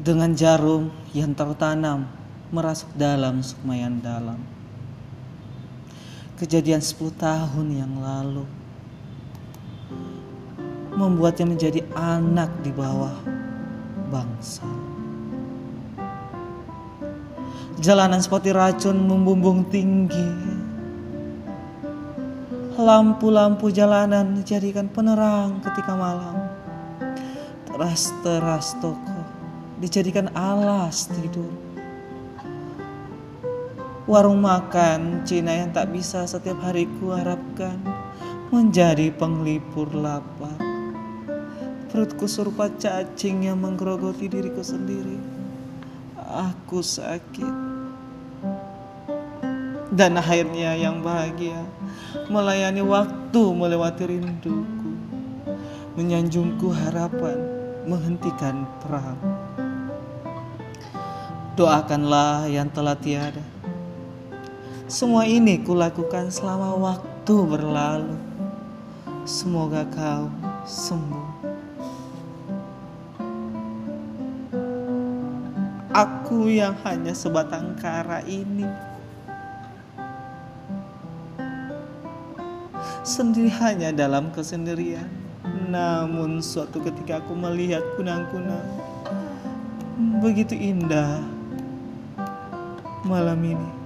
dengan jarum yang tertanam merasuk dalam sukma yang dalam. Kejadian 10 tahun yang lalu membuatnya menjadi anak di bawah bangsa. Jalanan seperti racun membumbung tinggi. Lampu-lampu jalanan dijadikan penerang ketika malam. Teras-teras toko dijadikan alas tidur. Warung makan Cina yang tak bisa setiap hari kuharapkan menjadi penglipur lapar. Perutku serupa cacing yang menggerogoti diriku sendiri. Aku sakit. Dan akhirnya yang bahagia melayani waktu melewati rinduku. Menyanjungku harapan menghentikan perang. Doakanlah yang telah tiada. Semua ini kulakukan selama waktu berlalu. Semoga kau sembuh. Aku yang hanya sebatang kara ini. Sendiri hanya dalam kesendirian. Namun suatu ketika aku melihat kunang-kunang begitu indah malam ini.